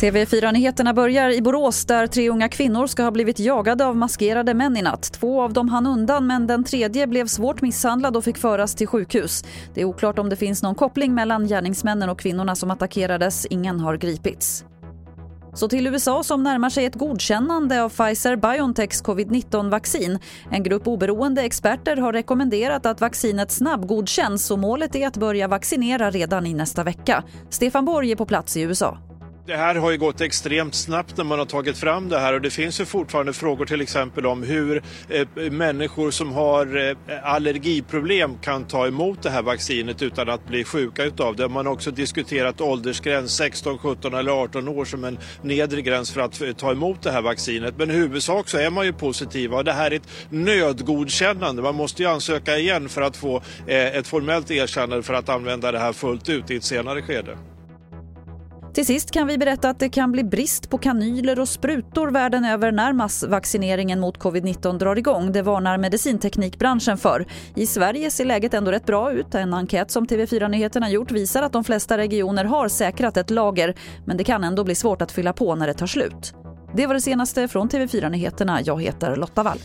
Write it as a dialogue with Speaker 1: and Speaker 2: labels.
Speaker 1: TV4-nyheterna börjar i Borås där tre unga kvinnor ska ha blivit jagade av maskerade män i natt. Två av dem hann undan men den tredje blev svårt misshandlad och fick föras till sjukhus. Det är oklart om det finns någon koppling mellan gärningsmännen och kvinnorna som attackerades. Ingen har gripits. Så till USA som närmar sig ett godkännande av Pfizer-Biontechs covid-19-vaccin. En grupp oberoende experter har rekommenderat att vaccinet snabbgodkänns och målet är att börja vaccinera redan i nästa vecka. Stefan Borg är på plats i USA.
Speaker 2: Det här har ju gått extremt snabbt när man har tagit fram det här och det finns ju fortfarande frågor till exempel om hur eh, människor som har eh, allergiproblem kan ta emot det här vaccinet utan att bli sjuka utav det. Man har också diskuterat åldersgräns 16, 17 eller 18 år som en nedre gräns för att eh, ta emot det här vaccinet. Men i huvudsak så är man ju positiva och det här är ett nödgodkännande. Man måste ju ansöka igen för att få eh, ett formellt erkännande för att använda det här fullt ut i ett senare skede.
Speaker 1: Till sist kan vi berätta att det kan bli brist på kanyler och sprutor världen över när massvaccineringen mot covid-19 drar igång. Det varnar medicinteknikbranschen för. I Sverige ser läget ändå rätt bra ut. En enkät som TV4 Nyheterna gjort visar att de flesta regioner har säkrat ett lager men det kan ändå bli svårt att fylla på när det tar slut. Det var det senaste från TV4 Nyheterna. Jag heter Lotta Wall.